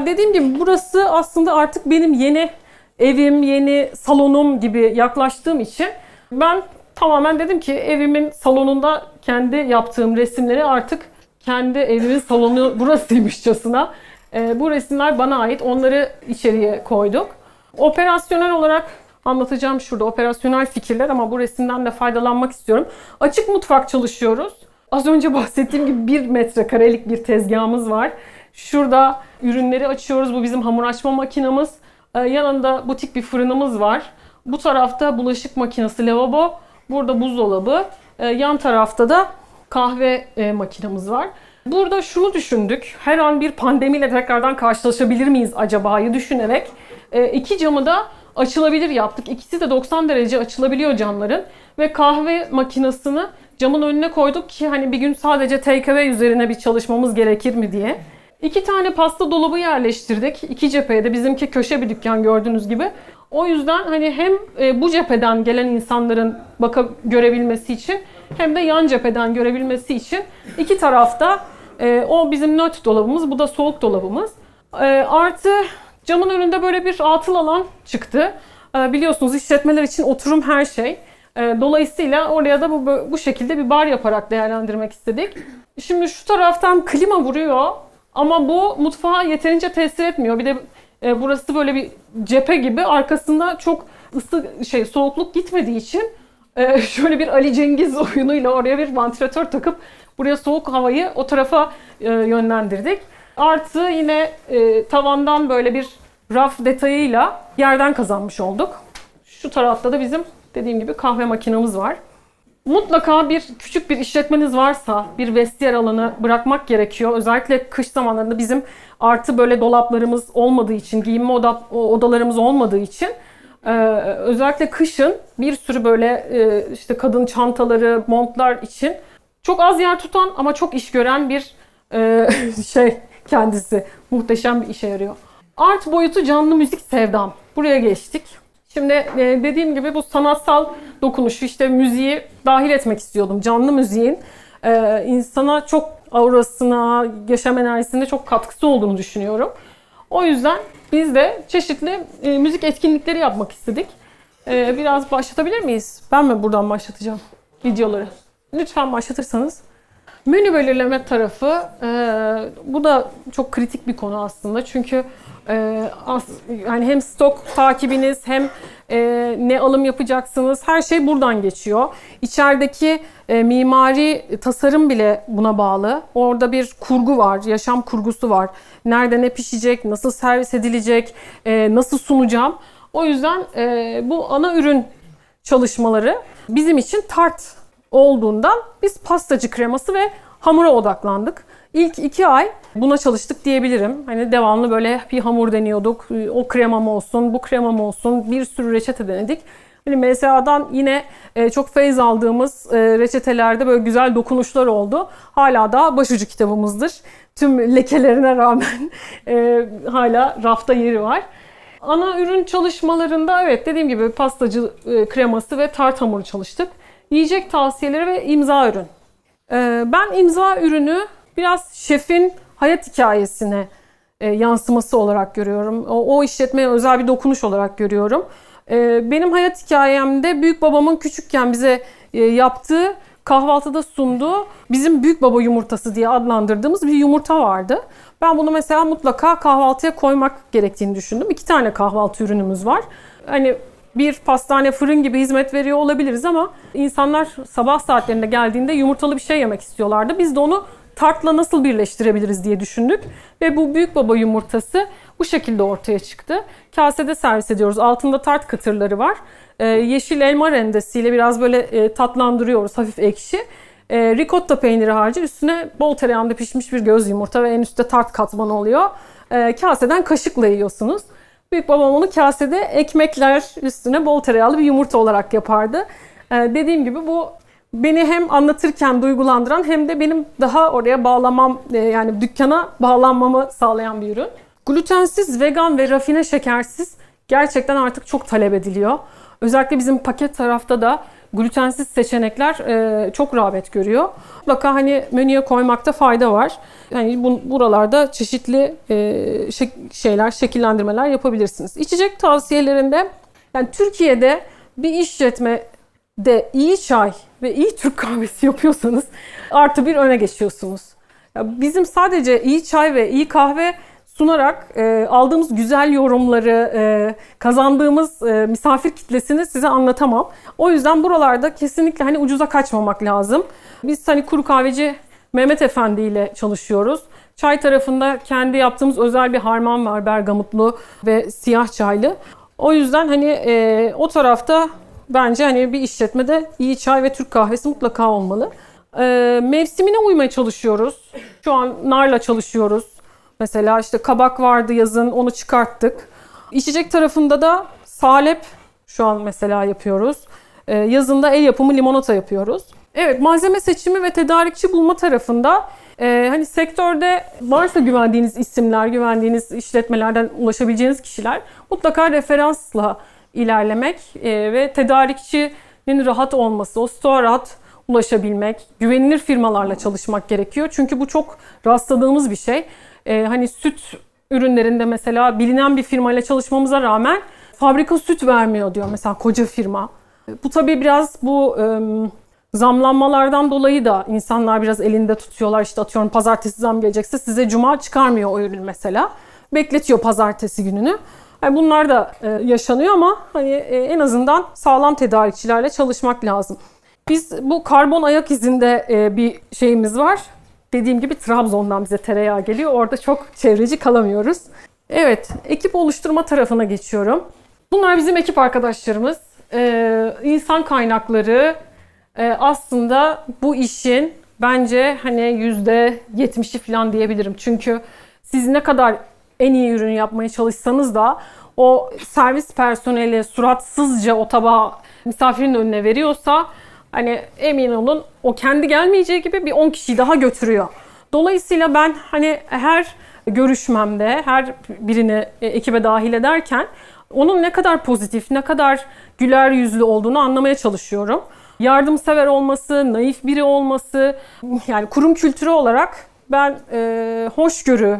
dediğim gibi burası aslında artık benim yeni evim, yeni salonum gibi yaklaştığım için ben tamamen dedim ki evimin salonunda kendi yaptığım resimleri artık kendi evimin salonu burasıymışçasına e, bu resimler bana ait. Onları içeriye koyduk. Operasyonel olarak Anlatacağım şurada operasyonel fikirler ama bu resimden de faydalanmak istiyorum. Açık mutfak çalışıyoruz. Az önce bahsettiğim gibi bir metrekarelik bir tezgahımız var. Şurada ürünleri açıyoruz. Bu bizim hamur açma makinamız. Ee, yanında butik bir fırınımız var. Bu tarafta bulaşık makinesi, lavabo. Burada buzdolabı. Ee, yan tarafta da kahve e, makinamız var. Burada şunu düşündük. Her an bir pandemiyle tekrardan karşılaşabilir miyiz acaba'yı düşünerek e, iki camı da açılabilir yaptık. İkisi de 90 derece açılabiliyor camların ve kahve makinesini camın önüne koyduk ki hani bir gün sadece takeaway üzerine bir çalışmamız gerekir mi diye. İki tane pasta dolabı yerleştirdik. İki cepheye de bizimki köşe bir dükkan gördüğünüz gibi. O yüzden hani hem e, bu cepheden gelen insanların baka görebilmesi için hem de yan cepheden görebilmesi için iki tarafta e, o bizim nöt dolabımız, bu da soğuk dolabımız. E, artı camın önünde böyle bir atıl alan çıktı. Biliyorsunuz işletmeler için oturum her şey. Dolayısıyla oraya da bu, bu şekilde bir bar yaparak değerlendirmek istedik. Şimdi şu taraftan klima vuruyor ama bu mutfağa yeterince tesir etmiyor. Bir de e, burası böyle bir cephe gibi. Arkasında çok ısı şey soğukluk gitmediği için e, şöyle bir Ali Cengiz oyunuyla oraya bir vantilatör takıp buraya soğuk havayı o tarafa e, yönlendirdik. Artı yine e, tavandan böyle bir raf detayıyla yerden kazanmış olduk. Şu tarafta da bizim dediğim gibi kahve makinamız var. Mutlaka bir küçük bir işletmeniz varsa bir vestiyer alanı bırakmak gerekiyor. Özellikle kış zamanlarında bizim artı böyle dolaplarımız olmadığı için, giyinme oda, odalarımız olmadığı için e, özellikle kışın bir sürü böyle e, işte kadın çantaları, montlar için çok az yer tutan ama çok iş gören bir e, şey kendisi. Muhteşem bir işe yarıyor. Art boyutu canlı müzik sevdam. Buraya geçtik. Şimdi e, dediğim gibi bu sanatsal dokunuşu işte müziği dahil etmek istiyordum. Canlı müziğin e, insana çok aurasına, yaşam enerjisine çok katkısı olduğunu düşünüyorum. O yüzden biz de çeşitli e, müzik etkinlikleri yapmak istedik. Biraz başlatabilir miyiz? Ben mi buradan başlatacağım videoları? Lütfen başlatırsanız. Menü belirleme tarafı bu da çok kritik bir konu aslında. Çünkü e, as, yani hem stok takibiniz hem e, ne alım yapacaksınız her şey buradan geçiyor. İçerideki e, mimari tasarım bile buna bağlı. Orada bir kurgu var, yaşam kurgusu var. Nerede ne pişecek, nasıl servis edilecek, e, nasıl sunacağım. O yüzden e, bu ana ürün çalışmaları bizim için tart olduğundan biz pastacı kreması ve hamura odaklandık. İlk iki ay buna çalıştık diyebilirim. Hani devamlı böyle bir hamur deniyorduk. O kremam olsun, bu kremam olsun. Bir sürü reçete denedik. Hani MSA'dan yine e, çok feyz aldığımız e, reçetelerde böyle güzel dokunuşlar oldu. Hala da başucu kitabımızdır. Tüm lekelerine rağmen e, hala rafta yeri var. Ana ürün çalışmalarında evet dediğim gibi pastacı kreması ve tart hamuru çalıştık. Yiyecek tavsiyeleri ve imza ürün. Ben imza ürünü biraz şefin hayat hikayesine e, yansıması olarak görüyorum. O, o işletmeye özel bir dokunuş olarak görüyorum. E, benim hayat hikayemde büyük babamın küçükken bize e, yaptığı kahvaltıda sunduğu bizim büyük baba yumurtası diye adlandırdığımız bir yumurta vardı. Ben bunu mesela mutlaka kahvaltıya koymak gerektiğini düşündüm. İki tane kahvaltı ürünümüz var. Hani bir pastane fırın gibi hizmet veriyor olabiliriz ama insanlar sabah saatlerinde geldiğinde yumurtalı bir şey yemek istiyorlardı. Biz de onu tartla nasıl birleştirebiliriz diye düşündük. Ve bu büyük baba yumurtası bu şekilde ortaya çıktı. Kasede servis ediyoruz. Altında tart kıtırları var. Ee, yeşil elma rendesiyle biraz böyle e, tatlandırıyoruz. Hafif ekşi. E, ricotta peyniri harcı üstüne bol tereyağında pişmiş bir göz yumurta ve en üstte tart katmanı oluyor. E, kaseden kaşıkla yiyorsunuz. Büyük babam onu kasede ekmekler üstüne bol tereyağlı bir yumurta olarak yapardı. Ee, dediğim gibi bu beni hem anlatırken duygulandıran hem de benim daha oraya bağlamam e, yani dükkana bağlanmamı sağlayan bir ürün. Glutensiz, vegan ve rafine şekersiz gerçekten artık çok talep ediliyor. Özellikle bizim paket tarafta da glutensiz seçenekler e, çok rağbet görüyor. Mutlaka hani menüye koymakta fayda var. Yani bu, buralarda çeşitli e, şeyler, şekillendirmeler yapabilirsiniz. İçecek tavsiyelerinde yani Türkiye'de bir işletme de iyi çay ve iyi Türk kahvesi yapıyorsanız artı bir öne geçiyorsunuz. Ya bizim sadece iyi çay ve iyi kahve sunarak e, aldığımız güzel yorumları, e, kazandığımız e, misafir kitlesini size anlatamam. O yüzden buralarda kesinlikle hani ucuza kaçmamak lazım. Biz hani kuru kahveci Mehmet Efendi ile çalışıyoruz. Çay tarafında kendi yaptığımız özel bir harman var bergamotlu ve siyah çaylı. O yüzden hani e, o tarafta bence hani bir işletmede iyi çay ve Türk kahvesi mutlaka olmalı. E, mevsimine uymaya çalışıyoruz. Şu an narla çalışıyoruz. Mesela işte kabak vardı yazın onu çıkarttık. İçecek tarafında da salep şu an mesela yapıyoruz. E, yazında el yapımı limonata yapıyoruz. Evet malzeme seçimi ve tedarikçi bulma tarafında e, hani sektörde varsa güvendiğiniz isimler, güvendiğiniz işletmelerden ulaşabileceğiniz kişiler mutlaka referansla ilerlemek e, ve tedarikçinin rahat olması, o stoğa rahat ulaşabilmek, güvenilir firmalarla çalışmak gerekiyor. Çünkü bu çok rastladığımız bir şey. E, hani süt ürünlerinde mesela bilinen bir firmayla çalışmamıza rağmen fabrika süt vermiyor diyor mesela koca firma. Bu tabii biraz bu Zamlanmalardan dolayı da insanlar biraz elinde tutuyorlar. İşte atıyorum pazartesi zam gelecekse size cuma çıkarmıyor o ürün mesela. Bekletiyor pazartesi gününü. Yani bunlar da e, yaşanıyor ama hani e, en azından sağlam tedarikçilerle çalışmak lazım. Biz bu karbon ayak izinde e, bir şeyimiz var. Dediğim gibi Trabzon'dan bize tereyağı geliyor. Orada çok çevreci kalamıyoruz. Evet, ekip oluşturma tarafına geçiyorum. Bunlar bizim ekip arkadaşlarımız. Ee, insan kaynakları, e, aslında bu işin bence hani yüzde yetmişi falan diyebilirim. Çünkü siz ne kadar en iyi ürün yapmaya çalışsanız da o servis personeli suratsızca o tabağı misafirin önüne veriyorsa hani emin olun o kendi gelmeyeceği gibi bir 10 kişiyi daha götürüyor. Dolayısıyla ben hani her görüşmemde her birini e, ekibe dahil ederken onun ne kadar pozitif, ne kadar güler yüzlü olduğunu anlamaya çalışıyorum yardımsever olması, naif biri olması, yani kurum kültürü olarak ben e, hoşgörü,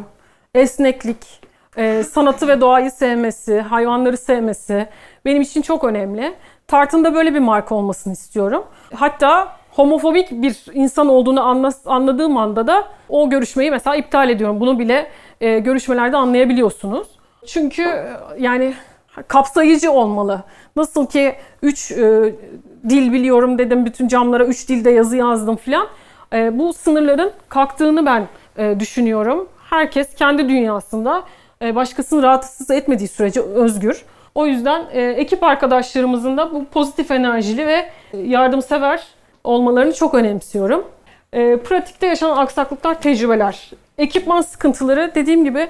esneklik, e, sanatı ve doğayı sevmesi, hayvanları sevmesi benim için çok önemli. Tartında böyle bir marka olmasını istiyorum. Hatta homofobik bir insan olduğunu anladığım anda da o görüşmeyi mesela iptal ediyorum. Bunu bile e, görüşmelerde anlayabiliyorsunuz. Çünkü e, yani kapsayıcı olmalı. Nasıl ki 3 e, dil biliyorum dedim, bütün camlara 3 dilde yazı yazdım filan. E, bu sınırların kalktığını ben e, düşünüyorum. Herkes kendi dünyasında e, başkasını rahatsız etmediği sürece özgür. O yüzden e, ekip arkadaşlarımızın da bu pozitif enerjili ve yardımsever olmalarını çok önemsiyorum. E, pratikte yaşanan aksaklıklar, tecrübeler. Ekipman sıkıntıları dediğim gibi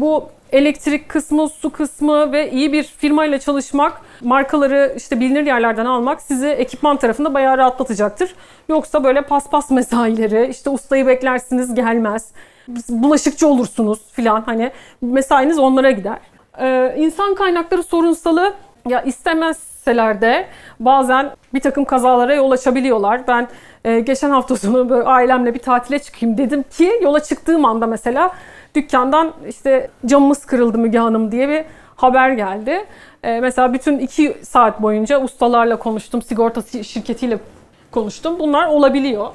bu elektrik kısmı, su kısmı ve iyi bir firmayla çalışmak, markaları işte bilinir yerlerden almak sizi ekipman tarafında bayağı rahatlatacaktır. Yoksa böyle paspas mesaileri, işte ustayı beklersiniz gelmez, bulaşıkçı olursunuz filan hani mesainiz onlara gider. Ee, insan kaynakları sorunsalı ya istemezseler de bazen bir takım kazalara yol açabiliyorlar. Ben e, geçen hafta sonu böyle ailemle bir tatile çıkayım dedim ki yola çıktığım anda mesela dükkandan işte camımız kırıldı Müge Hanım diye bir haber geldi. Ee, mesela bütün iki saat boyunca ustalarla konuştum, sigorta şirketiyle konuştum. Bunlar olabiliyor.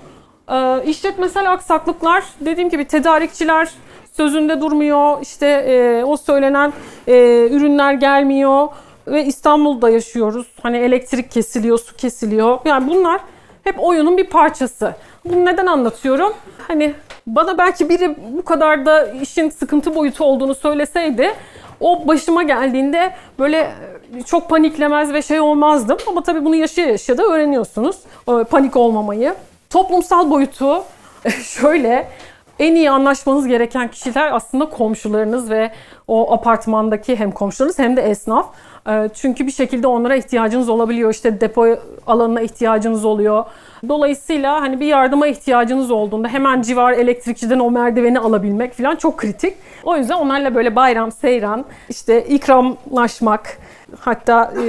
Ee, işletmesel aksaklıklar dediğim gibi tedarikçiler sözünde durmuyor. İşte e, o söylenen e, ürünler gelmiyor ve İstanbul'da yaşıyoruz. Hani elektrik kesiliyor, su kesiliyor. Yani bunlar hep oyunun bir parçası. Bunu neden anlatıyorum? Hani bana belki biri bu kadar da işin sıkıntı boyutu olduğunu söyleseydi o başıma geldiğinde böyle çok paniklemez ve şey olmazdım. Ama tabii bunu yaşaya yaşaya da öğreniyorsunuz. Panik olmamayı. Toplumsal boyutu şöyle en iyi anlaşmanız gereken kişiler aslında komşularınız ve o apartmandaki hem komşularınız hem de esnaf. Ee, çünkü bir şekilde onlara ihtiyacınız olabiliyor. İşte depo alanına ihtiyacınız oluyor. Dolayısıyla hani bir yardıma ihtiyacınız olduğunda hemen civar elektrikçiden o merdiveni alabilmek falan çok kritik. O yüzden onlarla böyle bayram, seyran, işte ikramlaşmak, hatta e,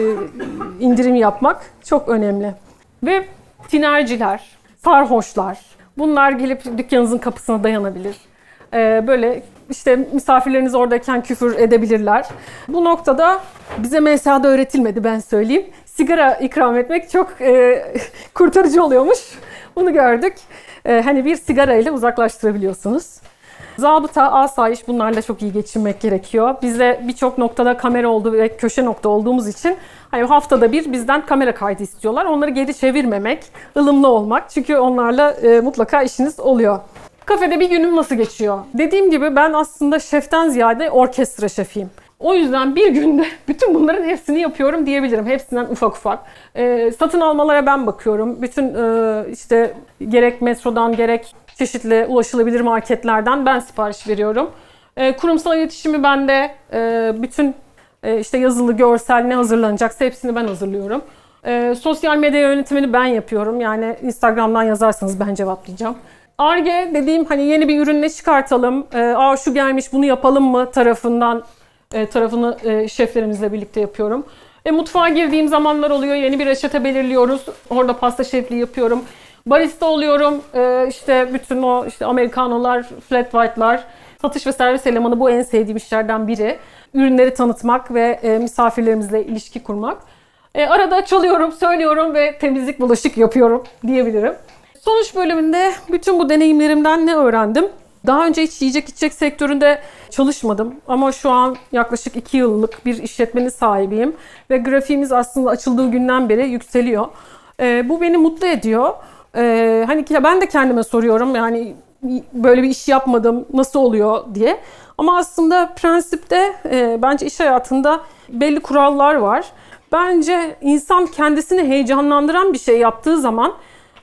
indirim yapmak çok önemli. Ve tinerciler, sarhoşlar, bunlar gelip dükkanınızın kapısına dayanabilir. Ee, böyle işte misafirleriniz oradayken küfür edebilirler. Bu noktada bize MSA'da öğretilmedi ben söyleyeyim. Sigara ikram etmek çok e, kurtarıcı oluyormuş. Bunu gördük. E, hani bir sigara ile uzaklaştırabiliyorsunuz. Zabıta, asayiş bunlarla çok iyi geçinmek gerekiyor. Bizde birçok noktada kamera olduğu ve köşe nokta olduğumuz için hani haftada bir bizden kamera kaydı istiyorlar. Onları geri çevirmemek, ılımlı olmak. Çünkü onlarla e, mutlaka işiniz oluyor. Kafede bir günüm nasıl geçiyor? Dediğim gibi ben aslında şeften ziyade orkestra şefiyim. O yüzden bir günde bütün bunların hepsini yapıyorum diyebilirim. Hepsinden ufak ufak. E, satın almalara ben bakıyorum. Bütün e, işte gerek metrodan gerek çeşitli ulaşılabilir marketlerden ben sipariş veriyorum. E, kurumsal iletişimi bende. E, bütün e, işte yazılı, görsel ne hazırlanacaksa hepsini ben hazırlıyorum. Sosyal medya yönetimini ben yapıyorum. Yani Instagram'dan yazarsanız ben cevaplayacağım. Arge dediğim hani yeni bir ürün ne çıkartalım, e, aa şu gelmiş bunu yapalım mı tarafından tarafını şeflerimizle birlikte yapıyorum. E, mutfağa girdiğim zamanlar oluyor. Yeni bir reçete belirliyoruz. Orada pasta şefliği yapıyorum. Barista oluyorum. E, işte bütün o işte Amerikanolar, flat white'lar, satış ve servis elemanı bu en sevdiğim işlerden biri. Ürünleri tanıtmak ve e, misafirlerimizle ilişki kurmak. E, arada çalıyorum, söylüyorum ve temizlik bulaşık yapıyorum diyebilirim. Sonuç bölümünde bütün bu deneyimlerimden ne öğrendim? Daha önce hiç yiyecek içecek sektöründe çalışmadım ama şu an yaklaşık 2 yıllık bir işletmenin sahibiyim ve grafiğimiz aslında açıldığı günden beri yükseliyor. E, bu beni mutlu ediyor. E, hani ben de kendime soruyorum yani böyle bir iş yapmadım nasıl oluyor diye. Ama aslında prensipte e, bence iş hayatında belli kurallar var. Bence insan kendisini heyecanlandıran bir şey yaptığı zaman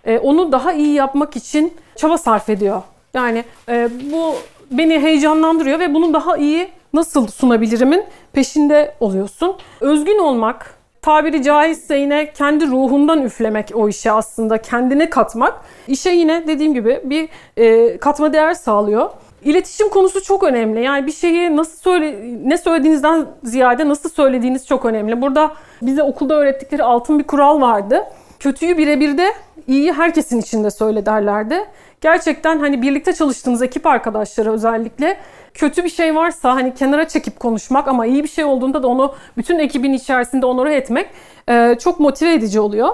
e, onu daha iyi yapmak için çaba sarf ediyor. Yani e, bu beni heyecanlandırıyor ve bunu daha iyi nasıl sunabilirimin peşinde oluyorsun. Özgün olmak, tabiri caizse yine kendi ruhundan üflemek o işe aslında kendine katmak işe yine dediğim gibi bir e, katma değer sağlıyor. İletişim konusu çok önemli. Yani bir şeyi nasıl söyle ne söylediğinizden ziyade nasıl söylediğiniz çok önemli. Burada bize okulda öğrettikleri altın bir kural vardı. Kötüyü birebir de iyiyi herkesin içinde söyle derlerdi gerçekten hani birlikte çalıştığınız ekip arkadaşları özellikle kötü bir şey varsa hani kenara çekip konuşmak ama iyi bir şey olduğunda da onu bütün ekibin içerisinde onore etmek e, çok motive edici oluyor.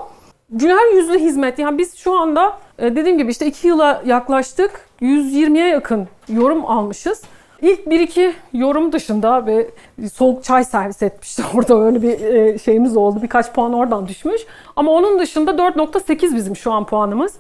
Güler yüzlü hizmet yani biz şu anda e, dediğim gibi işte 2 yıla yaklaştık 120'ye yakın yorum almışız. İlk bir iki yorum dışında ve soğuk çay servis etmişti orada öyle bir e, şeyimiz oldu. Birkaç puan oradan düşmüş. Ama onun dışında 4.8 bizim şu an puanımız.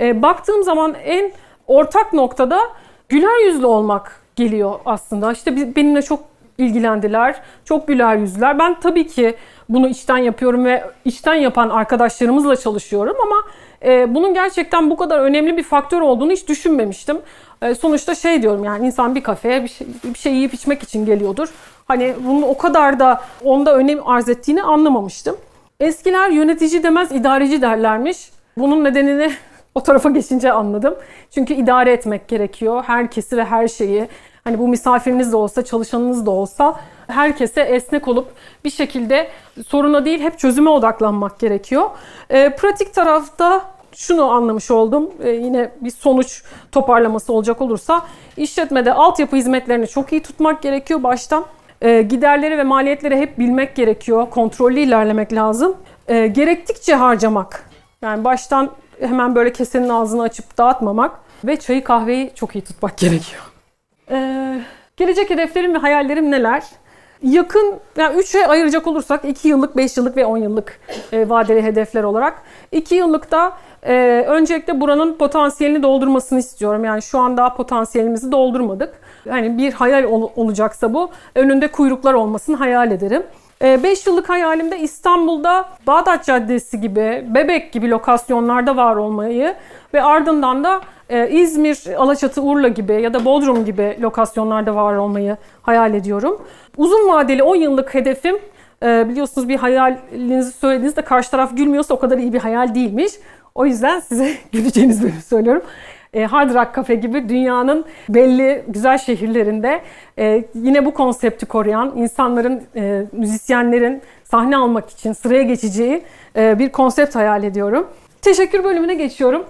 E, baktığım zaman en ortak noktada güler yüzlü olmak geliyor aslında. İşte benimle çok ilgilendiler. Çok güler yüzler. Ben tabii ki bunu içten yapıyorum ve içten yapan arkadaşlarımızla çalışıyorum ama e, bunun gerçekten bu kadar önemli bir faktör olduğunu hiç düşünmemiştim. E, sonuçta şey diyorum yani insan bir kafeye bir şey, bir şey yiyip içmek için geliyordur. Hani bunun o kadar da onda önem arz ettiğini anlamamıştım. Eskiler yönetici demez idareci derlermiş. Bunun nedenini o tarafa geçince anladım. Çünkü idare etmek gerekiyor. Herkesi ve her şeyi. Hani bu misafiriniz de olsa, çalışanınız da olsa herkese esnek olup bir şekilde soruna değil hep çözüme odaklanmak gerekiyor. E, pratik tarafta şunu anlamış oldum. E, yine bir sonuç toparlaması olacak olursa işletmede altyapı hizmetlerini çok iyi tutmak gerekiyor baştan. E, giderleri ve maliyetleri hep bilmek gerekiyor. Kontrollü ilerlemek lazım. E, gerektikçe harcamak. Yani baştan hemen böyle kesenin ağzını açıp dağıtmamak ve çayı kahveyi çok iyi tutmak gerekiyor. Ee, gelecek hedeflerim ve hayallerim neler? Yakın, yani 3'e ayıracak olursak 2 yıllık, 5 yıllık ve 10 yıllık e, vadeli hedefler olarak. 2 yıllıkta e, öncelikle buranın potansiyelini doldurmasını istiyorum. Yani şu an daha potansiyelimizi doldurmadık. Yani bir hayal ol, olacaksa bu önünde kuyruklar olmasını hayal ederim. 5 ee, yıllık hayalimde İstanbul'da Bağdat Caddesi gibi, Bebek gibi lokasyonlarda var olmayı ve ardından da e, İzmir, Alaçatı, Urla gibi ya da Bodrum gibi lokasyonlarda var olmayı hayal ediyorum. Uzun vadeli 10 yıllık hedefim e, biliyorsunuz bir hayalinizi söylediğinizde karşı taraf gülmüyorsa o kadar iyi bir hayal değilmiş. O yüzden size güleceğiniz söylüyorum e, Hard Rock Cafe gibi dünyanın belli güzel şehirlerinde e, yine bu konsepti koruyan insanların, e, müzisyenlerin sahne almak için sıraya geçeceği bir konsept hayal ediyorum. Teşekkür bölümüne geçiyorum.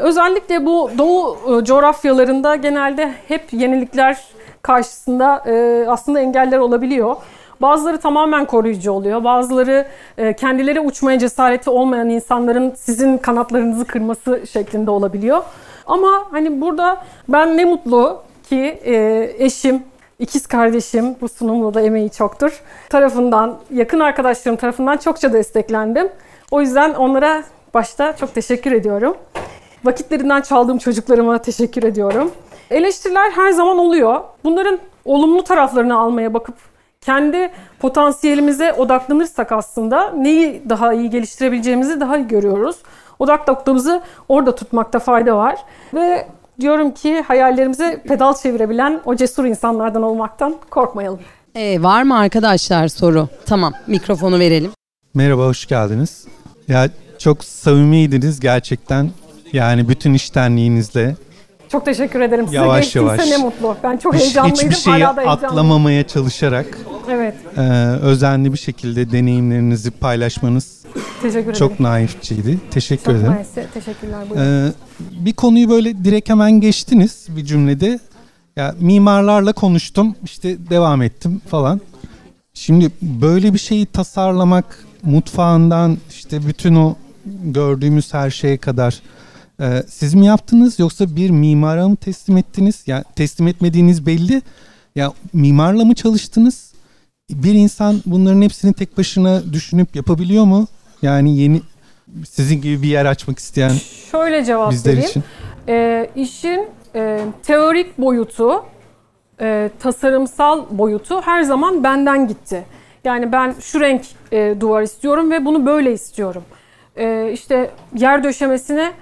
Özellikle bu doğu coğrafyalarında genelde hep yenilikler karşısında aslında engeller olabiliyor. Bazıları tamamen koruyucu oluyor. Bazıları kendileri uçmaya cesareti olmayan insanların sizin kanatlarınızı kırması şeklinde olabiliyor. Ama hani burada ben ne mutlu ki e, eşim, ikiz kardeşim, bu sunumda da emeği çoktur, tarafından, yakın arkadaşlarım tarafından çokça desteklendim. O yüzden onlara başta çok teşekkür ediyorum. Vakitlerinden çaldığım çocuklarıma teşekkür ediyorum. Eleştiriler her zaman oluyor. Bunların olumlu taraflarını almaya bakıp kendi potansiyelimize odaklanırsak aslında neyi daha iyi geliştirebileceğimizi daha iyi görüyoruz. Odak noktamızı orada tutmakta fayda var. Ve diyorum ki hayallerimize pedal çevirebilen o cesur insanlardan olmaktan korkmayalım. Ee, var mı arkadaşlar soru? Tamam mikrofonu verelim. Merhaba, hoş geldiniz. Ya çok samimiydiniz gerçekten. Yani bütün iştenliğinizle Çok teşekkür ederim. Size Yavaş yavaş. ne mutlu. Ben çok hiç- heyecanlıydım. hiçbir şeyi hala da atlamamaya çalışarak Evet. e, özenli bir şekilde deneyimlerinizi paylaşmanız Teşekkür ederim. çok naifçiydi. Teşekkür Çok ederim. mersi. Teşekkürler. Buyurun. Ee, bir konuyu böyle direkt hemen geçtiniz bir cümlede. Ya mimarlarla konuştum, işte devam ettim falan. Şimdi böyle bir şeyi tasarlamak mutfağından işte bütün o gördüğümüz her şeye kadar e, siz mi yaptınız yoksa bir mimara mı teslim ettiniz? Yani teslim etmediğiniz belli. Ya mimarla mı çalıştınız? Bir insan bunların hepsini tek başına düşünüp yapabiliyor mu? Yani yeni sizin gibi bir yer açmak isteyen Şöyle cevap bizler vereyim. için. Ee, işin e, teorik boyutu, e, tasarımsal boyutu her zaman benden gitti. Yani ben şu renk e, duvar istiyorum ve bunu böyle istiyorum. E, işte yer döşemesine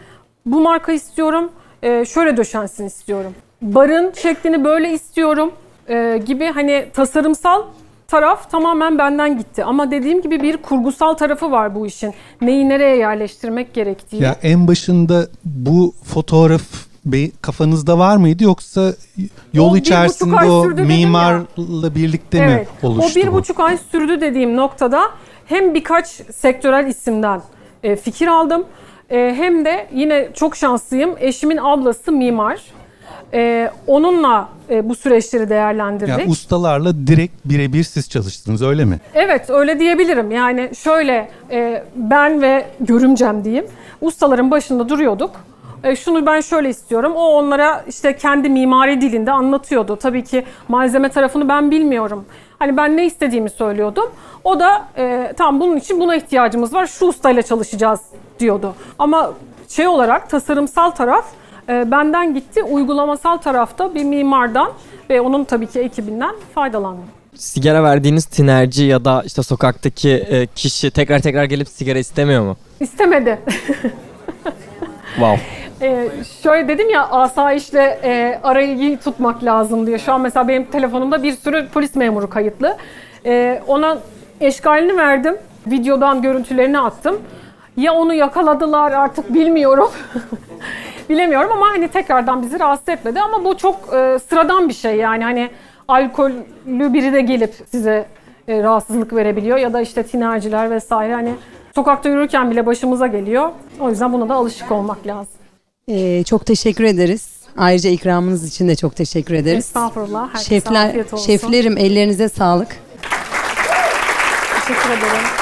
bu marka istiyorum, e, şöyle döşensin istiyorum. Barın şeklini böyle istiyorum e, gibi hani tasarımsal taraf tamamen benden gitti. Ama dediğim gibi bir kurgusal tarafı var bu işin. Neyi nereye yerleştirmek gerektiği. Ya en başında bu fotoğraf kafanızda var mıydı yoksa yol O içerisinde o mimarla birlikte mi oluştu O bir bu? buçuk ay sürdü dediğim noktada hem birkaç sektörel isimden e, fikir aldım. E, hem de yine çok şanslıyım. Eşimin ablası mimar. E, onunla e, bu süreçleri değerlendirdik. Ya ustalarla direkt birebir siz çalıştınız öyle mi? Evet öyle diyebilirim. Yani şöyle e, ben ve görümcem diyeyim ustaların başında duruyorduk. E, şunu ben şöyle istiyorum. O onlara işte kendi mimari dilinde anlatıyordu. Tabii ki malzeme tarafını ben bilmiyorum. Hani ben ne istediğimi söylüyordum. O da e, tam bunun için buna ihtiyacımız var. Şu ustayla çalışacağız diyordu. Ama şey olarak tasarımsal taraf e, benden gitti. Uygulamasal tarafta bir mimardan ve onun tabii ki ekibinden faydalandım. sigara verdiğiniz tinerci ya da işte sokaktaki e, kişi tekrar tekrar gelip sigara istemiyor mu? İstemedi. Wow. Ee, şöyle dedim ya asayişle e, arayı tutmak lazım diye. Şu an mesela benim telefonumda bir sürü polis memuru kayıtlı. Ee, ona eşgalini verdim. Videodan görüntülerini attım. Ya onu yakaladılar artık bilmiyorum. Bilemiyorum ama hani tekrardan bizi rahatsız etmedi. Ama bu çok e, sıradan bir şey yani hani alkollü biri de gelip size e, rahatsızlık verebiliyor ya da işte tinerciler vesaire hani sokakta yürürken bile başımıza geliyor. O yüzden buna da alışık olmak lazım. Ee, çok teşekkür ederiz. Ayrıca ikramınız için de çok teşekkür ederiz. Estağfurullah. Herkese Şefler, afiyet olsun. şeflerim ellerinize sağlık. Teşekkür ederim.